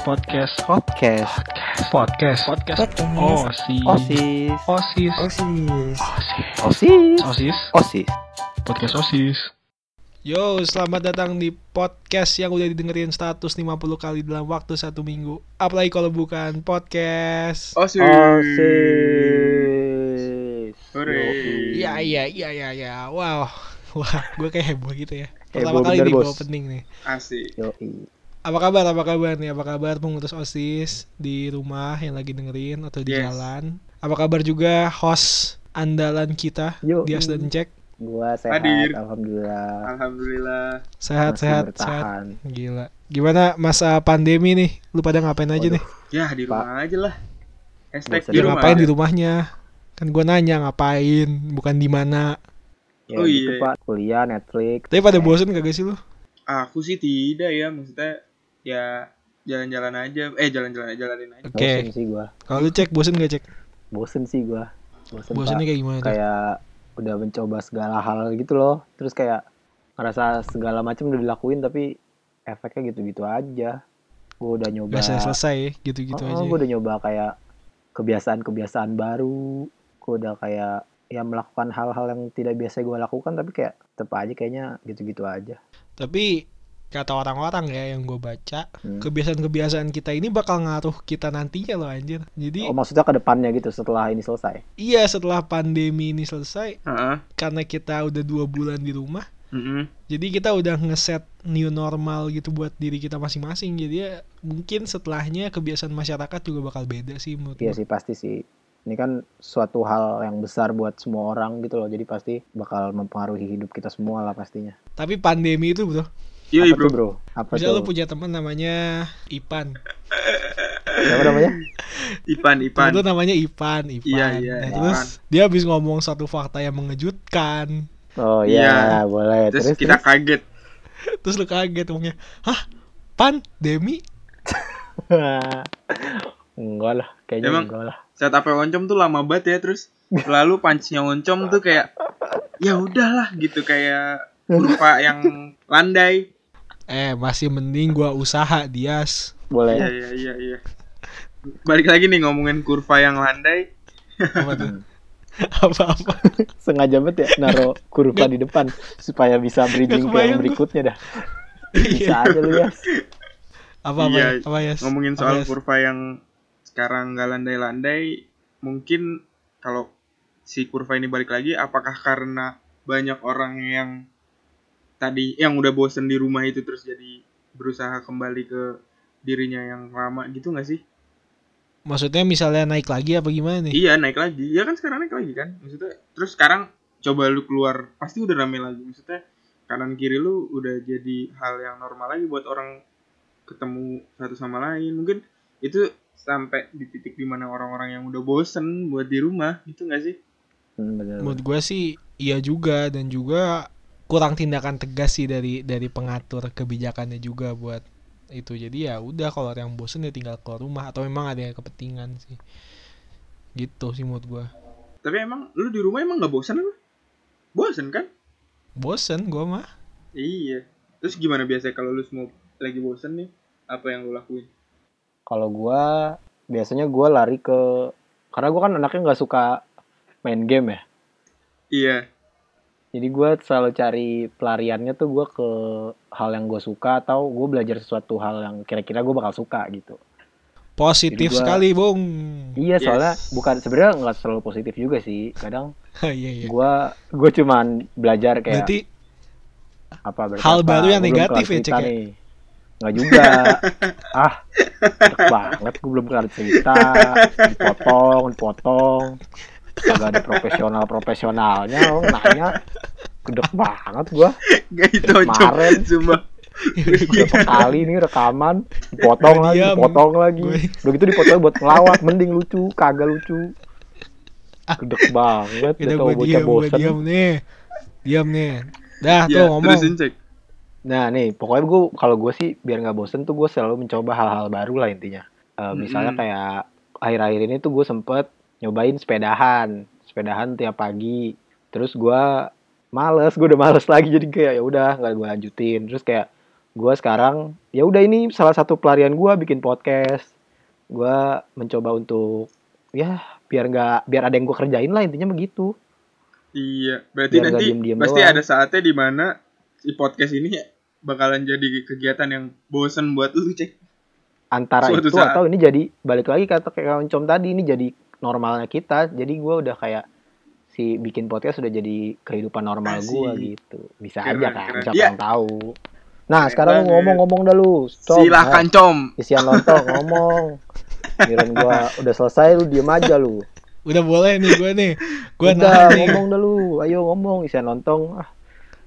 podcast podcast. Podcast. Podcast. Osis osis osis osis osis osis osis podcast osis yo selamat datang di podcast yang udah didengerin 150 kali dalam waktu satu minggu. Apalagi kalau bukan podcast. Osis osis iya iya iya iya ya. wow. Wah gue kayak heboh gitu ya. Pertama kali di opening nih. Asik. Apa kabar? Apa kabar nih? Apa kabar pengurus OSIS di rumah yang lagi dengerin atau di Yes. jalan? Apa kabar juga host andalan kita, Yoi. Dias dan Cek? gua sehat Hadir. alhamdulillah Alhamdulillah. Sehat, Masih sehat, bertahan. sehat. Gila. Gimana masa pandemi nih? Lu pada ngapain aja Waduh. nih? Ya di rumah aja lah. Hashtag di Ya rumah. ngapain aja. di rumahnya? Kan gue nanya ngapain, bukan di mana. ya Oh, gitu iya. pak kuliah Netflix Tapi pada Eh, bosen kagak sih lu? Aku sih tidak ya, maksudnya ya jalan-jalan aja. Eh jalan-jalan jalanin aja. Oke. bosen sih gua Kalau lu cek bosen gak cek? bosen sih gua bosen Bosennya kayak gimana tuh? kayak udah mencoba segala hal gitu loh terus kayak ngerasa segala macam udah dilakuin tapi efeknya gitu-gitu aja gua udah nyoba Gak selesai ya, gitu-gitu Oh, aja. gue udah nyoba kayak kebiasaan-kebiasaan baru. Gue udah kayak ya melakukan hal-hal yang tidak biasa gue lakukan tapi kayak tetap aja kayaknya gitu-gitu aja. Tapi kata orang-orang ya yang gue baca, Hmm. kebiasaan-kebiasaan kita ini bakal ngaruh kita nantinya loh anjir. Jadi Oh maksudnya ke depannya gitu setelah ini selesai. iya setelah pandemi ini selesai, Heeh. karena kita udah dua bulan di rumah, Mm-mm. jadi kita udah ngeset new normal gitu buat diri kita masing-masing. Jadi ya mungkin setelahnya kebiasaan masyarakat juga bakal beda sih menurut Iya sih pasti sih. Ini kan suatu hal yang besar buat semua orang gitu loh. Jadi pasti bakal mempengaruhi hidup kita semua lah pastinya. Tapi pandemi itu bro, Apa bro. bro? Apa Misalnya lu tuh? punya teman namanya Ipan. Siapa namanya? Ipan, Ipan. Temen lu namanya Ipan, Ipan. Iya, iya, Nah, Ipan. terus dia habis ngomong satu fakta yang mengejutkan. Oh Iya. iya boleh. Terus Terus, kita terus? kaget. Terus lu kaget ngomongnya, "Hah? Pan? Demi?" enggak lah. Kayaknya Emang- enggak lah. Saat apa oncom tuh lama banget ya terus lalu punchnya oncom tuh kayak ya udahlah gitu kayak kurva yang landai. Eh, masih mending gua usaha, Dias. Boleh. Iya iya iya iya. Balik lagi nih ngomongin kurva yang landai. Apa tuh? Hmm. Apa-apa. sengaja banget ya naro kurva di depan supaya bisa bridging ke yang berikutnya dah. Bisa aja lu ya. Apa-apa? Iya, Apa ya? ngomongin Apa, soal kurva yang sekarang nggak landai-landai mungkin kalau si kurva ini balik lagi apakah karena banyak orang yang tadi yang udah bosen di rumah itu terus jadi berusaha kembali ke dirinya yang lama gitu nggak sih? Maksudnya misalnya naik lagi apa gimana nih? iya naik lagi. Ya kan sekarang naik lagi kan? Maksudnya terus sekarang coba lu keluar pasti udah rame lagi. Maksudnya kanan kiri lu udah jadi hal yang normal lagi buat orang ketemu satu sama lain. Mungkin itu sampai di titik di mana orang-orang yang udah bosen buat di rumah gitu nggak sih? Hmm. Menurut gue sih iya juga dan juga kurang tindakan tegas sih dari dari pengatur kebijakannya juga buat itu. Jadi ya udah kalau yang bosen ya tinggal keluar rumah atau memang ada yang kepentingan sih. Gitu sih menurut gua. tapi emang lu di rumah emang nggak bosen apa bosen kan Bosen gua mah. iya terus gimana biasanya kalau lu semua lagi bosen nih apa yang lu lakuin Kalau gua biasanya gua lari ke karena gua kan anaknya nggak suka main game ya. iya Jadi gua selalu cari pelariannya tuh gua ke hal yang gue suka atau gue belajar sesuatu hal yang kira-kira gue bakal suka gitu. Positif gua- sekali, Bung. Iya Yes. soalnya bukan sebenarnya nggak selalu positif juga sih. Kadang Iya, iya. gua gue cuman belajar kayak Berarti apa berarti hal apa? baru yang belum negatif ya, cerita Cek, ya? nih. Nggak juga. ah, banget gue belum kelar cerita. Dipotong, dipotong. Gak ada profesional profesionalnya. Lo nanya, gedek banget gua. Gak itu oncom Kemarin. Sumpah Berapa kali nih rekaman, dipotong lagi, diam. dipotong lagi. Udah gitu dipotong buat ngelawak, mending lucu, kagak lucu. Gedek banget, udah udah tau bocah bosen. diam nih. Diam nih. Dah tuh ya ngomong. terusin cek Nah nih, pokoknya gue kalau gue sih biar nggak bosen tuh gue selalu mencoba hal-hal baru lah intinya. Eh, Misalnya kayak akhir-akhir ini tuh gue sempet nyobain sepedahan, sepedahan tiap pagi. Terus gue males, gue udah males lagi jadi kayak ya udah nggak gue lanjutin. Terus kayak gue sekarang ya udah ini salah satu pelarian gue bikin podcast gue mencoba untuk ya biar nggak biar ada yang gue kerjain lah intinya begitu Iya, berarti Biar nanti diem-diem pasti doang. ada saatnya di mana si podcast ini bakalan jadi kegiatan yang bosen buat lu, Cek. antara Suatu itu saat. atau ini jadi balik lagi kata kayak kawan com tadi ini jadi normalnya kita jadi gue udah kayak si bikin podcast udah jadi kehidupan normal gue gitu bisa Keren, aja kan keren. siapa Iya. yang tahu nah Keren sekarang lu ngomong-ngomong dah lu Com. Silahkan, Eh, Com. isian lontong ngomong Kirain gua udah selesai lu diem aja lu Udah boleh nih gue nih. Gue nahan nih. ngomong dah lu ayo ngomong isian lontong ah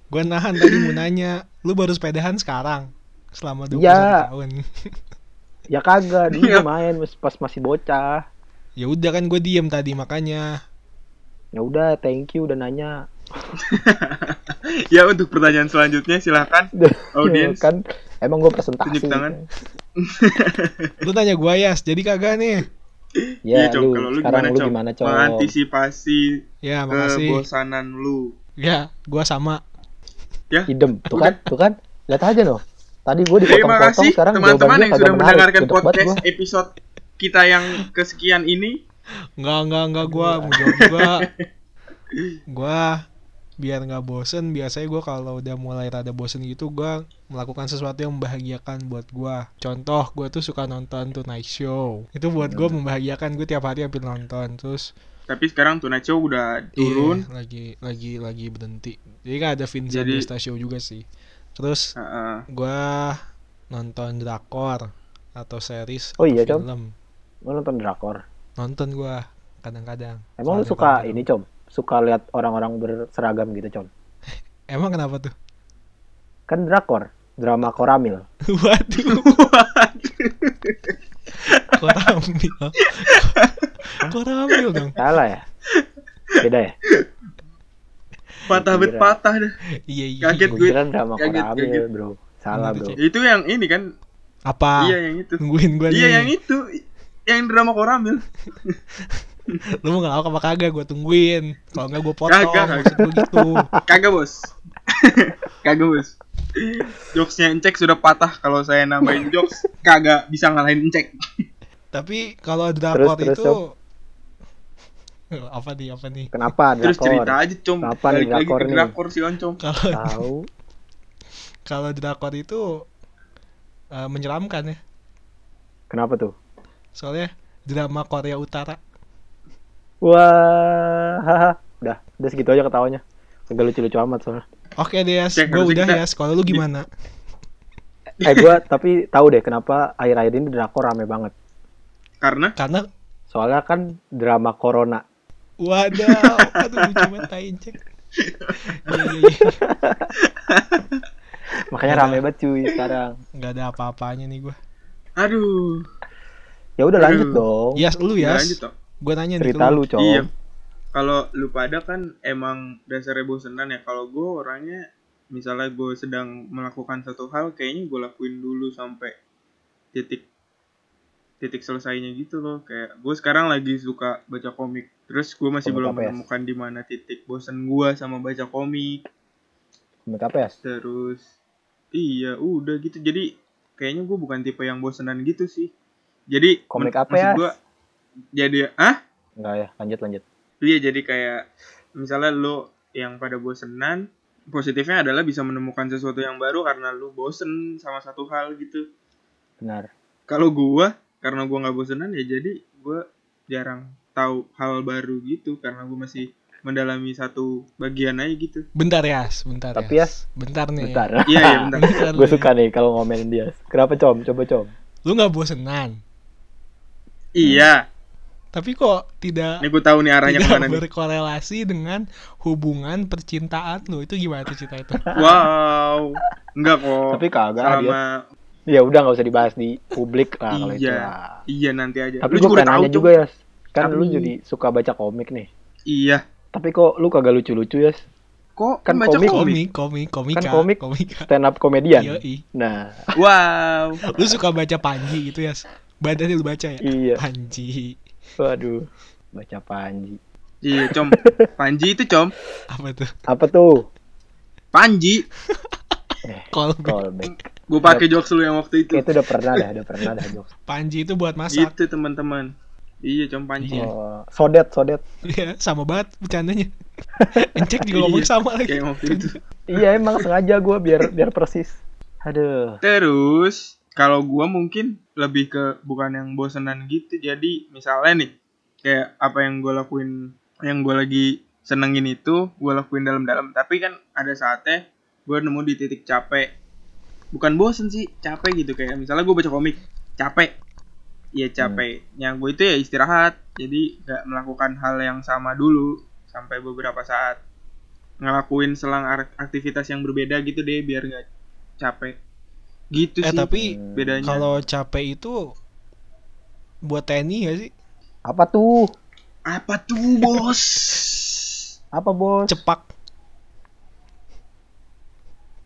Gue nahan tadi mau nanya. Lu baru sepedahan sekarang? Selama 21 Iya. tahun. ya kagak dulu Iya. main pas masih bocah ya udah kan gue diem tadi makanya. ya udah thank you udah nanya Ya, untuk pertanyaan selanjutnya silahkan audiens. kan emang gue presentasi Tunjuk tangan. Lu tanya gue ya, jadi kagak nih. ya Iya, Com. lu Kalau lu sekarang gimana, lu Com? gimana com Mengantisipasi Ya makasih. kebosanan lu. Ya, gue sama. Ya. idem tuh kan tuh kan lihat aja no tadi gue Terima dipotong-potong kasih sekarang teman-teman yang sudah mendengarkan podcast gua. episode kita yang kesekian ini. Enggak, enggak, enggak gue mau jawab juga. Gue biar nggak bosen biasanya gue kalau udah mulai rada bosen gitu gue melakukan sesuatu yang membahagiakan buat gue contoh gue tuh suka nonton Tonight Show itu buat gue membahagiakan gue tiap hari hampir nonton terus Tapi sekarang Tonight Show udah turun. Iya, lagi lagi lagi berhenti jadi kan ada Vincent Jadi- Desta Show juga sih terus Heeh. gue nonton drakor atau series Oh atau iya, Com? film Lu nonton drakor nonton gue kadang-kadang emang lu suka ini com suka lihat orang-orang berseragam gitu com emang kenapa tuh kan drakor drama koramil Waduh. Koramil. Koramil dong. salah ya beda ya Patah bet patah dah. Iya iya. Kaget gue kira drama Kaget, koramil kaget. bro salah bro. Itu yang ini kan? Apa? Iya yang itu. Tungguin gue nih. Iya yang itu. Yang drama koramil. Lu mau ngelawak apa kagak? Gue tungguin. Kalau nggak gue potong. Kagak, Maksud gue gitu. Kagak bos. Kagak bos. Jokesnya Encek sudah patah kalau saya nambahin jokes kagak bisa ngalahin Encek. Tapi kalau drakor Terus, terus, itu apa nih apa nih? kenapa Terus drakor cerita aja com. Kenapa nih Balik lagi drakor ke nih? drakor si Oncom. Kalau tahu kalau drakor itu eh, menyeramkan ya. kenapa tuh Soalnya drama Korea Utara. wah haha. udah udah segitu aja ketawanya Agak lucu-lucu amat soalnya Oke deh, Cek, gue udah kita- ya. Kalau lu gimana? eh gue tapi tahu deh kenapa akhir-akhir ini drakor rame banget Karena Karena soalnya kan drama corona Waduh, aduh lucu banget tai cek. Iya iya iya. makanya rame banget cuy sekarang Nggak ada apa-apanya nih gue. aduh. Ya udah lanjut Aduh. dong Yes, lu ya. Lanjut toh. Nanya nih ke cerita lu cowok Iya. Kalau lu pada kan emang dasarnya bosenan ya. Kalau gue orangnya misalnya gue sedang melakukan satu hal, kayaknya gue lakuin dulu sampai titik titik selesainya gitu loh. Kayak gue sekarang lagi suka baca komik. Terus gue masih Komik belum ya? menemukan di mana titik bosen gue sama baca komik. Komik apa ya Terus iya udah gitu. Jadi kayaknya gue bukan tipe yang bosenan gitu sih. Jadi Komik apa ya? gua, jadi ah enggak ya lanjut lanjut Iya jadi kayak misalnya lo yang pada bosenan positifnya adalah bisa menemukan sesuatu yang baru karena lu bosen sama satu hal gitu. benar Kalau gua karena gua nggak bosenan ya jadi gua jarang tahu hal baru gitu karena gua masih mendalami satu bagian aja gitu. Bentar ya, bentar tapi ya Bentar nih. bentar Iya iya bentar. Bentar gue suka nih kalau ngomelin dia kenapa com coba com Lu nggak bosenan. Iya. Tapi kok tidak Ini gua tahu nih arahnya tidak ke mana nih. berkorelasi dengan hubungan percintaan lu itu gimana tuh cerita itu? Wow. Enggak kok. tapi kagak dia Sama ya udah nggak usah dibahas di publik lah kalau itu Iya. lah. iya nanti aja. tapi Lu gue juga udah pengen tahu nanya juga ya kan Tapi- lu jadi suka baca komik nih Iya. tapi kok lu kagak lucu-lucu ya Kok Kan baca komik. komik? Komik, komik, komika, Kan komik. komika. stand up komedian Yoi. nah Wow. Lu suka baca Panji gitu ya? Badannya lu baca ya? iya Panji. waduh baca Panji Iya, Com. Panji itu, Com. Apa tuh? apa tuh Panji. eh Callback. callback Gue pakai jokes lu yang waktu itu. Itu udah pernah dah, udah pernah dah jokes. Panji itu buat masak. Gitu teman-teman. Iya, com panci. Iya. Oh, sodet, sodet. Iya, sama banget bercandanya. Encek juga ngomong Iya, sama lagi. Kayak waktu itu. Iya emang sengaja gue biar biar persis. Aduh. Terus kalau gua mungkin lebih ke bukan yang bosenan gitu. Jadi misalnya nih kayak apa yang gua lakuin yang gua lagi senengin itu gua lakuin dalam-dalam. Tapi kan ada saatnya gua nemu di titik capek. Bukan bosen sih, capek gitu kayak misalnya gua baca komik, capek. Iya capek. Yang gue itu ya istirahat. Jadi nggak melakukan hal yang sama dulu sampai beberapa saat ngelakuin selang aktivitas yang berbeda gitu deh biar nggak capek gitu Eh sih tapi bedanya kalau capek itu buat TNI gak sih? Apa tuh? apa tuh bos Apa bos? Cepak.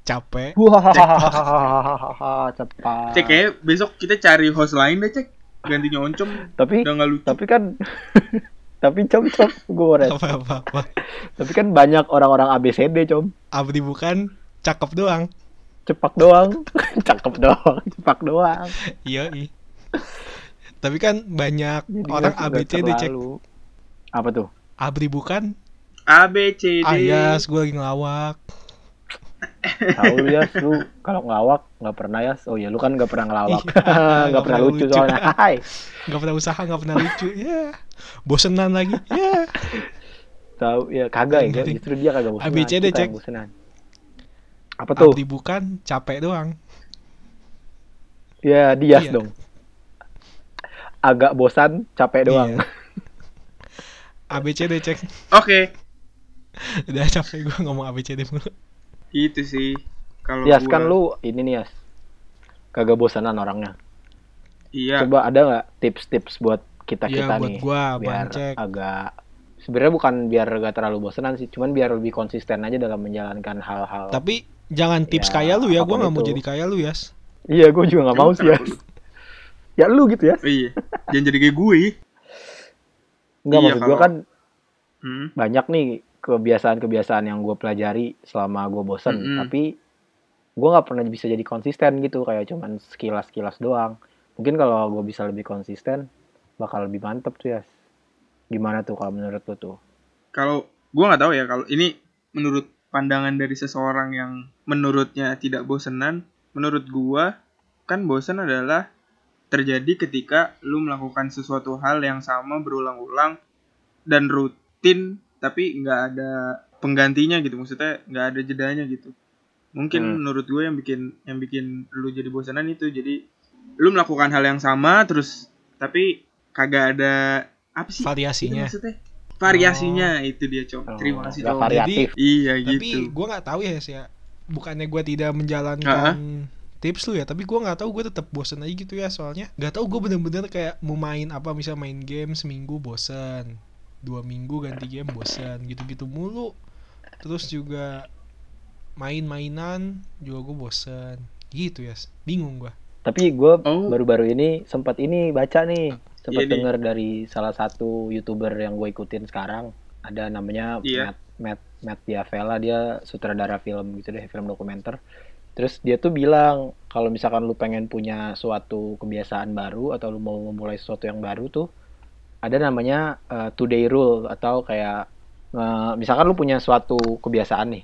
Capek. Wah, cepat. cek ya besok kita cari host lain deh cek gantinya oncom Tapi udah nggak lucu tapi kan tapi com com gue Apa apa apa. Tapi kan banyak orang-orang ABCD com. Abdi bukan cakep doang. Cepak doang, cakep doang, cepak doang. Iya, iya. Tapi kan banyak Jadi orang nggak- nggak ABCD cek. terlalu. Apa tuh? Abdi bukan. A B C D Ayas, gue lagi ngelawak. Tahu ya, lu kalau ngelawak nggak pernah ya. Oh iya, lu kan nggak pernah ngelawak. Iya, Nggak nggak pernah lucu lucu. soalnya. Hai. Gak pernah usaha, gak pernah lucu. Ya. Bosenan lagi. Ya. Tahu ya kagak ya, justru dia kagak bosenan. ABCD, cek. bosenan. Apa tuh? Abdi bukan capek doang. Ya, Dias Iya. dong. Agak bosan, capek doang. Iya. ABCD cek. oke Udah capek gue ngomong ABCD mulu. gitu sih kalau Yas gua- kan lu ini nih Yas. Kagak bosanan orangnya. iya Coba ada nggak tips-tips buat kita Iya, kita buat nih gua, biar Cek. agak sebenarnya bukan biar gak terlalu bosanan sih, cuman biar lebih konsisten aja dalam menjalankan hal-hal. Tapi jangan tips Ya, kaya lu ya. Gue nggak mau jadi kaya lu Yas. Iya, gue juga nggak mau sih Yas. Ya lu gitu ya. Iya jangan jadi kayak gue Enggak Iya, maksud gue kan hmm. banyak nih kebiasaan-kebiasaan yang gue pelajari selama gue bosen, Mm-mm. tapi gue nggak pernah bisa jadi konsisten gitu, kayak cuman sekilas-sekilas doang. Mungkin kalau gue bisa lebih konsisten, bakal lebih mantep tuh ya. Gimana tuh kalau menurut lu tuh? kalau gua nggak tahu ya kalau ini menurut pandangan dari seseorang yang menurutnya tidak bosenan menurut gua kan bosan adalah terjadi ketika lu melakukan sesuatu hal yang sama berulang-ulang dan rutin tapi nggak ada penggantinya gitu maksudnya nggak ada jedanya gitu mungkin Hmm. menurut gue yang bikin yang bikin lu jadi bosanan itu jadi lu melakukan hal yang sama terus tapi kagak ada apa sih Variasinya. maksudnya variasinya itu dia cok terima kasih cok variatif. iya Tapi gitu gue nggak tahu ya sih ya. Bukannya gue tidak menjalankan tips lu ya, tapi gue nggak tahu gue tetap bosen aja gitu ya soalnya. Nggak tahu gue bener-bener kayak mau main apa misal main game seminggu bosen, dua minggu ganti game bosen, gitu-gitu mulu. Terus juga main-mainan juga gue bosen, gitu ya. Bingung gue. Tapi gue Oh. baru-baru ini sempat ini baca nih, sempat nih. dengar dari salah satu youtuber yang gue ikutin sekarang. Ada namanya Iya. Matt Matt Matt Diavela, dia sutradara film gitu deh, film dokumenter. Terus dia tuh bilang kalau misalkan lu pengen punya suatu kebiasaan baru atau lu mau memulai sesuatu yang baru tuh ada namanya uh, two day rule atau kayak uh, misalkan lu punya suatu kebiasaan nih,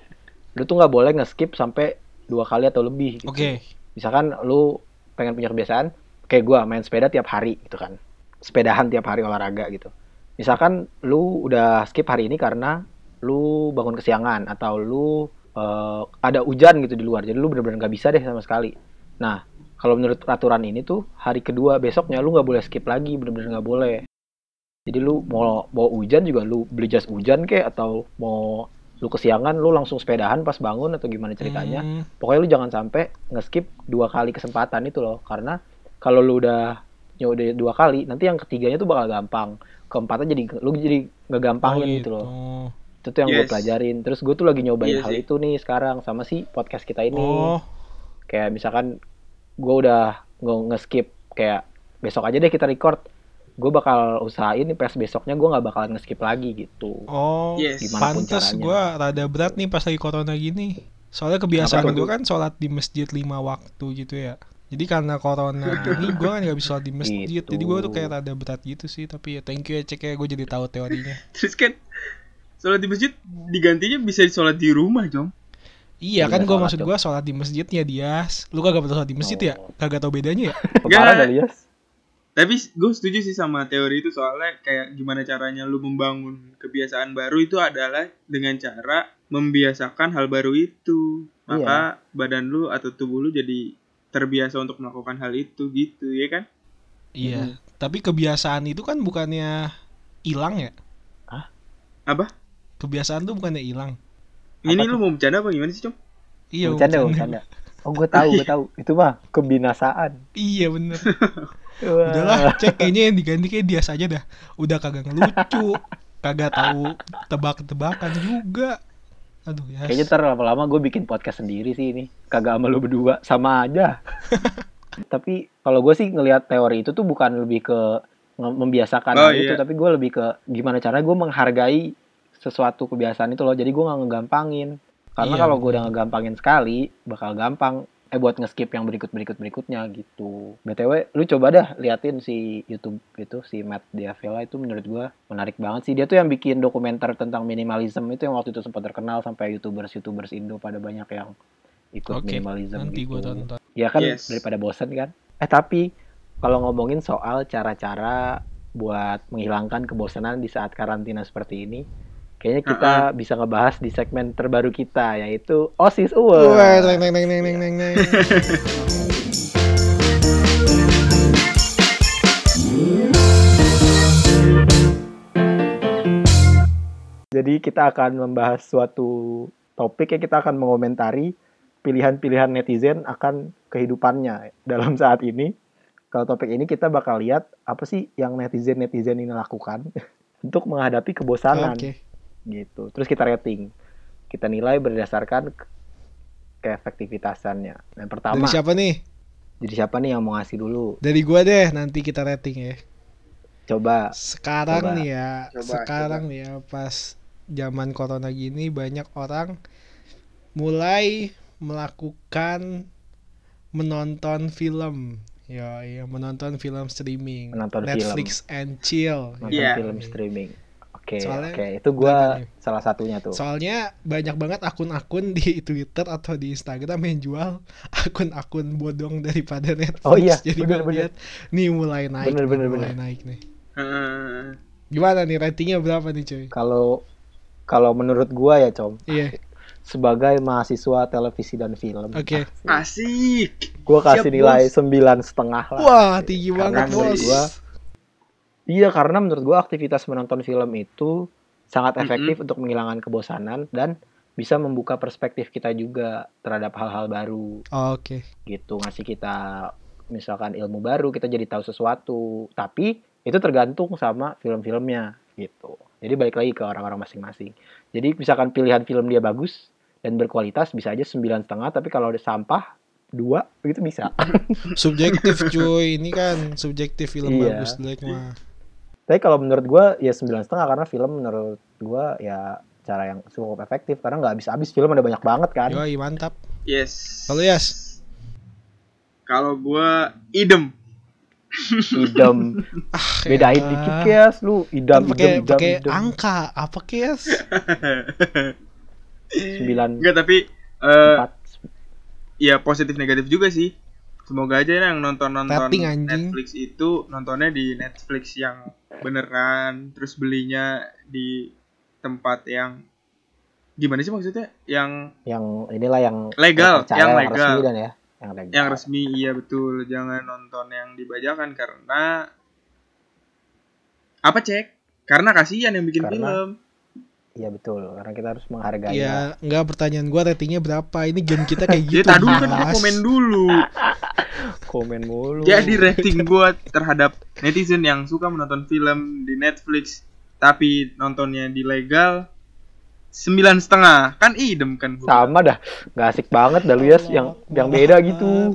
lu tuh nggak boleh nge-skip sampai dua kali atau lebih. gitu Oke, misalkan lu pengen punya kebiasaan kayak gua main sepeda tiap hari gitu kan sepedahan tiap hari olahraga gitu. Misalkan lu udah skip hari ini karena lu bangun kesiangan atau lu eh, ada hujan gitu di luar jadi lu bener-bener nggak bisa deh sama sekali. Nah kalau menurut peraturan ini tuh hari kedua besoknya lu nggak boleh skip lagi bener-bener nggak boleh. Jadi lu mau mau hujan juga lu beli jas hujan kek atau mau lu kesiangan lu langsung sepedahan pas bangun atau gimana ceritanya. Hmm, pokoknya lu jangan sampai nge-skip dua kali kesempatan itu loh. Karena kalau lu udah udah dua kali nanti yang ketiganya tuh bakal gampang keempatnya jadi lu jadi ngegampangin oh gitu loh itu tuh yang gue Yes. pelajarin terus gue tuh lagi nyobain Iya hal sih. itu nih sekarang sama si podcast kita ini Oh, kayak misalkan gue udah nge- nge-skip kayak besok aja deh kita record gue bakal usahain nih pas besoknya gue nggak bakalan nge-skip lagi gitu oh, Yes. Gimana pun pantes caranya. gue rada berat nih pas lagi corona gini. Soalnya kebiasaan gue kan sholat di masjid lima waktu gitu ya. Jadi karena corona ini gue kan gak bisa sholat di masjid. Gitu. Jadi gue tuh kayak rada berat gitu sih. Tapi ya thank you ya cek ya gue jadi tahu teorinya. Terus kan sholat di masjid digantinya bisa sholat di rumah, Jom. Iya Iya, kan gue maksud dong. gue sholat di masjidnya dia. Lu kagak pernah sholat di masjid ya? Oh. Kagak tau bedanya ya? Kali ya. Tapi gue setuju sih sama teori itu soalnya kayak gimana caranya lu membangun kebiasaan baru itu adalah dengan cara membiasakan hal baru itu. Maka badan lu atau tubuh lu jadi terbiasa untuk melakukan hal itu gitu, ya kan? Iya. Tapi kebiasaan itu kan bukannya hilang ya? Apa? Kebiasaan tuh bukannya hilang. Ini lu mau bercanda apa gimana sih, Com? Iya. Bercanda, bercanda. Oh, gue tahu, gue tahu. Itu mah kebinasaan. Iya bener. Udahlah cek kayaknya yang diganti kayak dia saja dah. Udah kagak ngelucu. Kagak tahu tebak-tebakan juga. Aduh ya. Kayaknya ntar lama-lama gue bikin podcast sendiri sih ini. Kagak sama lu berdua, sama aja. tapi kalau gue sih ngelihat teori itu tuh bukan lebih ke membiasakan Oh, hal itu, iya. tapi gue lebih ke gimana cara gue menghargai sesuatu kebiasaan itu loh. Jadi gue nggak ngegampangin. Karena Iya, kalau gue udah ngegampangin sekali, bakal gampang. Eh buat ngeskip yang berikut berikut berikutnya gitu. btw, lu coba dah liatin si YouTube itu si Matt Diavela itu menurut gue menarik banget sih. Dia tuh yang bikin dokumenter tentang minimalism itu yang waktu itu sempat terkenal sampai youtubers youtubers Indo pada banyak yang ikut Oke, minimalism nanti gitu. gue tonton. Ya kan Yes. daripada bosan kan. Eh tapi kalau ngomongin soal cara-cara buat menghilangkan kebosanan di saat karantina seperti ini, kayaknya kita bisa ngebahas di segmen terbaru kita yaitu OSIS Award. neng neng neng neng neng neng. Jadi kita akan membahas suatu topik ya kita akan mengomentari pilihan-pilihan netizen akan kehidupannya dalam saat ini. Kalau topik ini kita bakal lihat apa sih yang netizen-netizen ini lakukan untuk menghadapi kebosanan. Oke. Gitu. Terus kita rating. Kita nilai berdasarkan ke- keefektivitasannya. Yang pertama, Dari siapa nih? jadi siapa nih yang mau ngasih dulu? Dari gua deh, nanti kita rating ya. Coba. Sekarang Coba. nih ya, Coba, sekarang nih ya pas zaman corona gini banyak orang mulai melakukan menonton film. Ya, ya menonton film streaming. Menonton Netflix and chill. Nonton Iya. film streaming. Oke, Soalnya- oke. Itu nih? salah satunya tuh. Soalnya banyak banget akun-akun di Twitter atau di Instagram yang jual akun-akun bodong daripada Netflix. Oh iya, Jadi bener, gua bener. lihat nih mulai naik, Bener, nih, bener, mulai bener. naik nih. Heeh. Gimana nih ratingnya berapa nih cuy? Kalau kalau menurut gua ya, Com, Iya, sebagai mahasiswa televisi dan film, oke. Asik. gua kasih Siap, nilai sembilan setengah lah. Wah, tinggi banget bos. gua, Iya, karena menurut gua aktivitas menonton film itu sangat efektif untuk menghilangkan kebosanan dan bisa membuka perspektif kita juga terhadap hal-hal baru. Oke. gitu ngasih kita misalkan ilmu baru kita jadi tahu sesuatu. Tapi itu tergantung sama film-filmnya gitu. Jadi balik lagi ke orang-orang masing-masing. Jadi misalkan pilihan film dia bagus dan berkualitas bisa aja sembilan setengah tapi kalau ada sampah dua begitu bisa. Subjektif cuy, ini kan subjektif film Iya. bagus jelek mah. Tapi kalau menurut gua ya sembilan setengah karena film menurut gua ya cara yang cukup efektif karena nggak habis-habis film ada banyak banget kan Yoi, mantap. Yes. Kalau Yas? Kalau gua idem. idam Ah, bedain elah. dikit kes lu idam Kan pakai pakai angka apa kes? sembilan Enggak tapi eh empat ya positif negatif juga sih. Semoga aja yang nonton-nonton. Netflix itu nontonnya di Netflix yang beneran, terus belinya di tempat yang gimana sih maksudnya? Yang yang inilah yang Legal, yang yang legal. resmi dan ya yang legal yang resmi iya betul, jangan nonton yang dibajakan karena apa cek? Karena kasihan yang bikin Karena- film. Iya betul karena kita harus menghargai Ya, enggak pertanyaan gua ratingnya berapa? Ini game kita kayak Ya gitu. tadi dulu kan komen dulu. komen mulu Jadi rating gua terhadap netizen yang suka menonton film di Netflix tapi nontonnya di legal sembilan setengah kan idem kan gua. sama dah nggak asik banget dah lu Yas yang yang beda gitu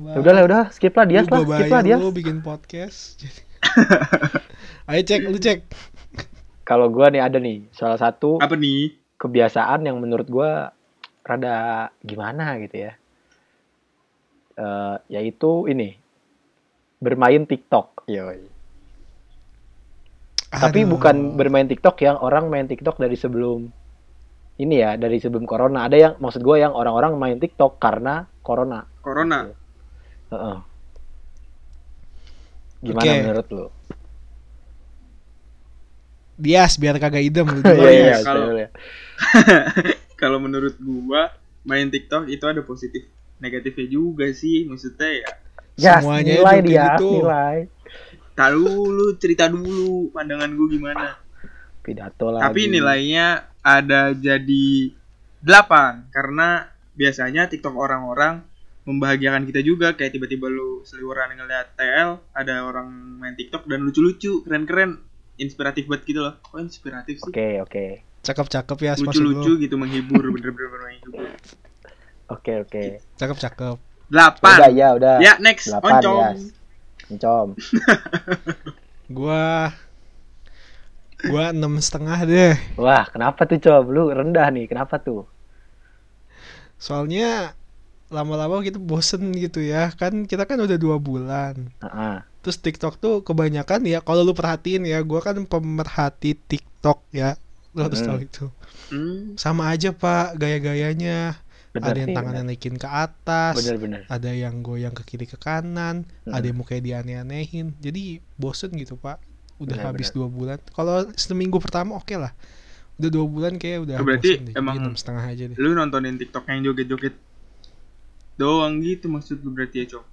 ya udah lah udah skip lah dia lah skip lah dia Lu bikin podcast. Ayo cek, lu cek. Kalau gua nih ada nih salah satu apa nih kebiasaan yang menurut gua rada gimana gitu ya. Eh, yaitu ini bermain TikTok. Yoi. Tapi Aduh. bukan bermain TikTok yang orang main TikTok dari sebelum ini ya, dari sebelum corona. Ada yang maksud gue yang orang-orang main TikTok karena corona. Corona. Heeh. Gimana Oke. menurut lu? Bias biar kagak idem lu Iya iya, kalau- saya- Kalau menurut gua main TikTok itu ada positif negatifnya juga sih. Maksudnya ya Ya, Semuanya nilai dia, gitu. nilai. tahu dulu cerita dulu pandangan gua gimana. Pidato lagi. Tapi nilainya ada jadi 8 karena biasanya TikTok orang-orang membahagiakan kita juga kayak tiba-tiba lu seliweran ngeliat TL ada orang main TikTok dan lucu-lucu keren-keren inspiratif banget gitu loh kok inspiratif sih Oke, oke. Cakep-cakep ya lucu-lucu gitu menghibur bener-bener menghibur Oke, oke. Cakep-cakep. Udah, 8 ya, udah. ya next Delapan, oncom ya. Encom. Gua gua enam setengah deh. Wah, kenapa tuh, Cob? Lu rendah nih, kenapa tuh? Soalnya lama-lama kita bosen gitu ya. Kan kita kan udah dua bulan. Heeh. Terus TikTok tuh kebanyakan ya kalau lu perhatiin ya, gua kan pemerhati TikTok ya. Lu harus Hmm. tahu itu. Hmm, Sama aja, Pak, gaya-gayanya. Bener ada yang sih, tangannya bener. naikin ke atas. Bener-bener. Ada yang goyang ke kiri ke kanan, Hmm. ada yang mukanya dianeh-anehin. Jadi bosen gitu, Pak. Udah Bener, habis bener. dua bulan. Kalau seminggu pertama oke lah. Udah dua bulan kayak udah Oh, berarti bosen deh. emang- enam setengah aja deh. lu nontonin TikTok yang joget-joget doang gitu maksud lu berarti ya cok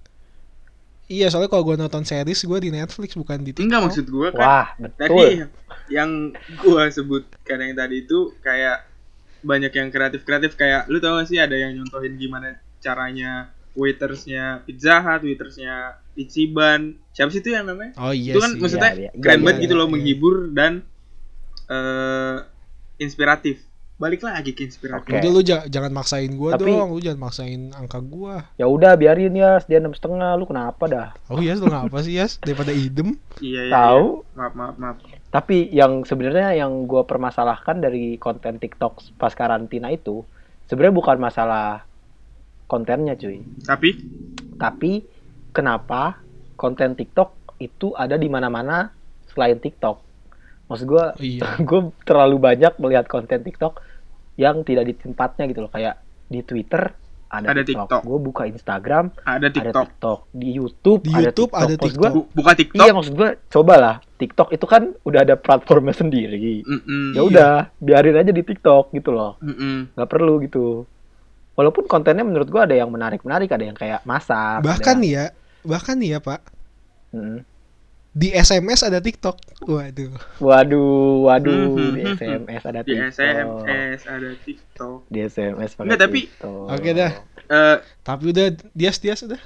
Iya, soalnya kalau gua nonton series gua di Netflix bukan di TikTok. enggak maksud gua kan Wah, tadi betul. yang gua sebutkan yang tadi itu kayak banyak yang kreatif-kreatif kayak lu tau gak sih ada yang nyontohin gimana caranya waitersnya Pizza Hut, waitersnya Ichiban siapa sih itu yang namanya? Oh iya itu kan sih. maksudnya Iya, iya. keren Iya, banget iya, gitu loh iya. menghibur dan eh inspiratif balik lagi ke inspiratif Oke. Udah lu ja- jangan maksain gua Tapi- dong, lu jangan maksain angka gua. Ya udah biarin ya, dia enam setengah. Lu kenapa dah? Oh iya, lu ngapa sih, Yas? Daripada idem. iya iya Tahu? iya. maaf maaf maaf Tapi yang sebenarnya yang gue permasalahkan dari konten TikTok pas karantina itu sebenarnya bukan masalah kontennya cuy, tapi tapi kenapa konten TikTok itu ada di mana-mana selain TikTok? Maksud gue, iya. gue terlalu banyak melihat konten TikTok yang tidak di tempatnya gitu loh, kayak di Twitter ada, Ada TikTok, TikTok. gue buka Instagram ada ada TikTok Tiktok, di YouTube Di ada YouTube TikTok. ada TikTok. gua, Bu- buka TikTok Iya maksud gue, cobalah TikTok itu kan udah ada platformnya sendiri. Mm-mm. Ya udah, biarin aja di TikTok gitu loh. Mm-mm. nggak perlu gitu. Walaupun kontennya menurut gua ada yang menarik-menarik, ada yang kayak masak. Bahkan ada... nih ya, bahkan nih ya, Pak. Mm. Di SMS ada TikTok. Waduh. Waduh, waduh, Mhm. di SMS ada di TikTok. SMS ada TikTok Di SMS pakai Enggak, tapi- TikTok. Oke dah. eh Tapi udah dias dias udah.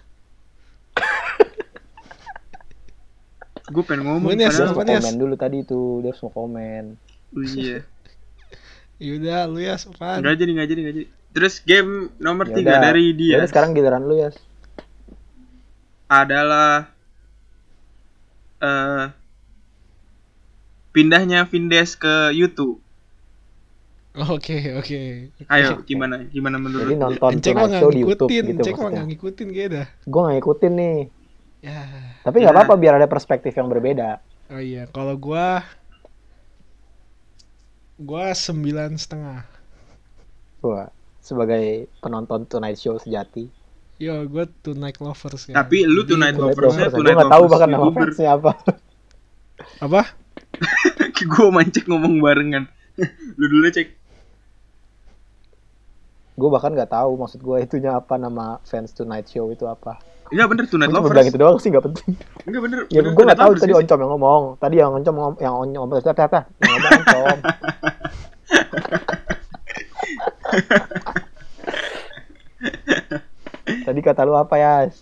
gue pengen ngomong Dia padahal- harus komen dulu tadi tuh, dia harus mau komen. Oh, iya Yaudah, lu ya apaan? nggak jadi nggak jadi nggak jadi terus game nomor Ya tiga udah. dari dia sekarang giliran lu ya. adalah eh pindahnya Vindes ke YouTube Oke, oke. ayo gimana gimana menurut Jadi nonton mah Tonight nggak Show di YouTube ngikutin, gitu Encek mah nggak ngikutin kayak dah. Gua nggak ngikutin nih. Ya. Tapi nggak Ya. apa-apa biar ada perspektif yang berbeda. Oh iya, kalau gua gua sembilan setengah. Gua sebagai penonton Tonight Show sejati. Yo, gua tonight lovers ya. Tapi lu Jadi- Tonight Tonight Lovers-nya Lovers, Tonight gua nggak tahu Lovers bahkan nama fansnya apa. apa? gue mancek ngomong barengan lu dulu cek Gue bahkan nggak tahu maksud gue itunya apa nama fans Tonight Show itu apa. enggak bener Tonight Gue Lovers bilang itu doang sih nggak penting. enggak bener Ya bener gue nggak Tonight tahu Lovers tadi oncom yang ngomong. Tadi yang oncom ngom- yang on ngomong tata tata yang ngomong oncom. tadi kata lu apa ya?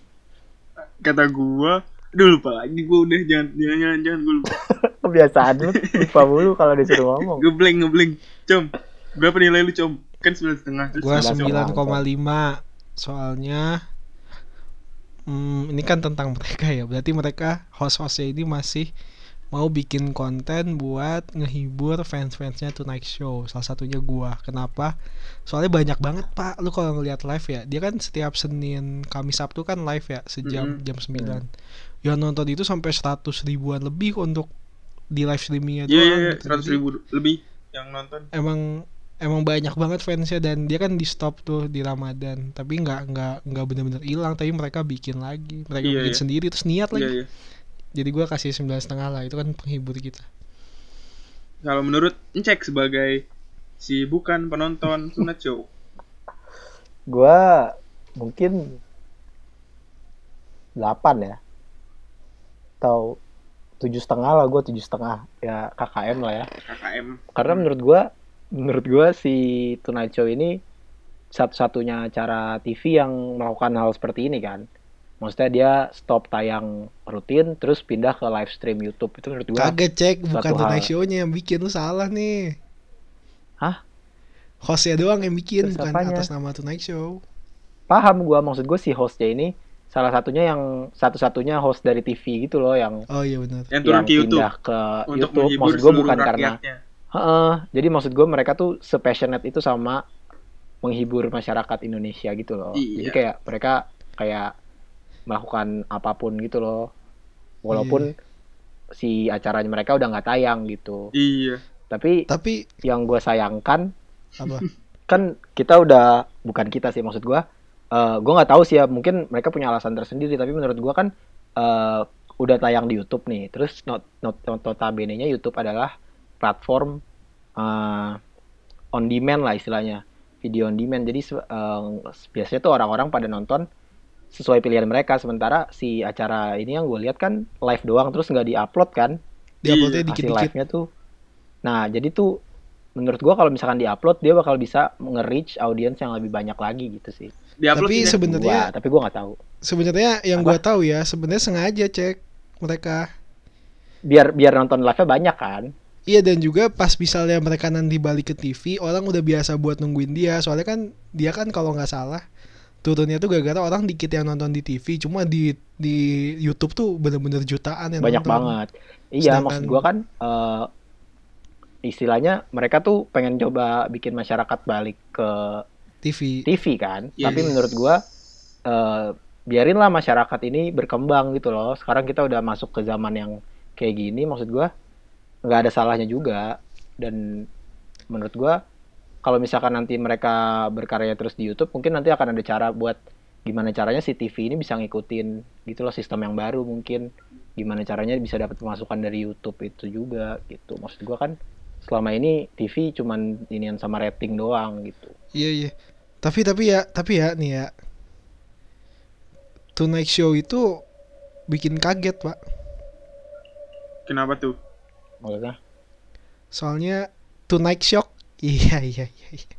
kata gua Aduh lupa lagi gua udah jangan jangan jangan, jangan gua lupa Kebiasaan lu lupa mulu kalau disuruh ngomong. ngeblank ngeblank com berapa nilai lu com kan sembilan setengah Gua Sembilan sembilan lima. Soalnya hmm, ini kan tentang mereka ya. Berarti mereka host-hostnya ini masih mau bikin konten buat ngehibur fans-fansnya Tonight Show. Salah satunya gua. Kenapa? Soalnya banyak banget, Pak. Lu kalau ngeliat live ya, dia kan setiap Senin, Kamis, Sabtu kan live ya, sejam Mm-mm. jam 9. Yang nonton itu sampai 100 ribuan lebih untuk di live streamingnya Iya iya doang iya, gitu. seratus Jadi, ribu lebih yang nonton. Emang emang banyak banget fansnya dan dia kan di stop tuh di Ramadan tapi nggak nggak nggak bener-bener hilang tapi mereka bikin lagi mereka Iya, bikin iya. sendiri terus niat lagi Iya iya. Jadi gua kasih sembilan setengah lah itu kan penghibur kita Kalau menurut Encek sebagai si bukan penonton Tonight Show. Gua mungkin 8 ya. Atau tujuh setengah lah gue tujuh setengah ya KKM lah ya KKM. karena menurut gua menurut gua si Tonight Show ini satu-satunya acara TV yang melakukan hal seperti ini kan maksudnya dia stop tayang rutin terus pindah ke live stream YouTube itu menurut gua kagak cek bukan Tonight. Show-nya yang bikin lu salah nih Hah? hostnya doang yang bikin Terus bukan apanya? atas nama Tonight Show paham gua maksud gue si hostnya ini salah satunya yang satu-satunya host dari TV gitu loh yang oh iya benar Yang turun yang ke YouTube pindah ke untuk YouTube menghibur maksud gue bukan karena. Heeh, jadi maksud gue mereka tuh sepassionate itu sama menghibur masyarakat Indonesia gitu loh. Jadi Iya. kayak mereka kayak melakukan apa pun gitu loh. Walaupun si acaranya mereka udah nggak tayang gitu. Iya. Tapi tapi yang gue sayangkan apa kan kita udah bukan kita sih maksud gue. eh gue nggak tahu sih ya mungkin mereka punya alasan tersendiri tapi menurut gue kan eh udah tayang di YouTube nih. Terus not, not, not notabene-nya YouTube adalah platform eh, on demand lah istilahnya video on demand jadi eh, biasanya tuh orang-orang pada nonton sesuai pilihan mereka. Sementara si acara ini yang gue lihat kan live doang terus nggak diupload kan? Diuploadnya hasil dikit-dikit. live-nya tuh. Nah jadi tuh menurut gua kalau misalkan diupload dia bakal bisa nge-reach audiens yang lebih banyak lagi gitu sih. Diupload tapi sebenarnya tapi gua nggak tahu. sebenarnya yang gua tahu ya sebenarnya sengaja cek mereka. Biar biar nonton live-nya banyak kan? Iya dan juga pas misalnya mereka nanti balik ke TV orang udah biasa buat nungguin dia. Soalnya kan dia kan kalau nggak salah turunnya tuh gara-gara orang dikit yang nonton di TV cuma di di YouTube tuh bener-bener jutaan yang banyak nonton. banget. Iya Sedangkan- maksud gua kan eh, istilahnya mereka tuh pengen coba bikin masyarakat balik ke TV TV kan? Iya, tapi iya. menurut gua eh, biarinlah masyarakat ini berkembang gitu loh. Sekarang kita udah masuk ke zaman yang kayak gini maksud gua nggak ada salahnya juga. Dan menurut gua kalau misalkan nanti mereka berkarya terus di YouTube mungkin nanti akan ada cara buat gimana caranya si TV ini bisa ngikutin gitu loh sistem yang baru mungkin. Gimana caranya bisa dapat pemasukan dari YouTube itu juga gitu. Maksud gua kan selama ini TV cuman inian sama rating doang gitu. Iya iya. Tapi tapi ya tapi ya nih ya. Tonight Show itu bikin kaget pak. Kenapa tuh? maksudnya? Soalnya Tonight Shock iya iya iya iya.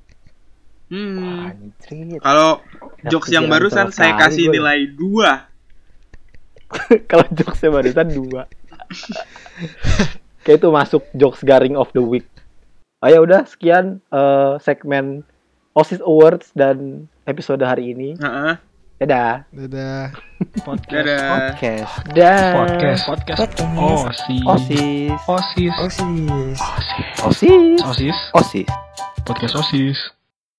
Hmm. Kalau jokes yang barusan saya kasih gua. nilai 2. Kalau jokesnya barusan dua. Kayak itu masuk jokes garing of the week. Oh ya udah sekian eh, segmen OSIS Awards dan episode hari ini. Heeh. Dadah. dadah Podcast. Dadah. Podcast. Dan Podcast. Podcast. Oh, si. OSIS. Osis. OSIS. Osis. OSIS. Osis. OSIS. Podcast Osis.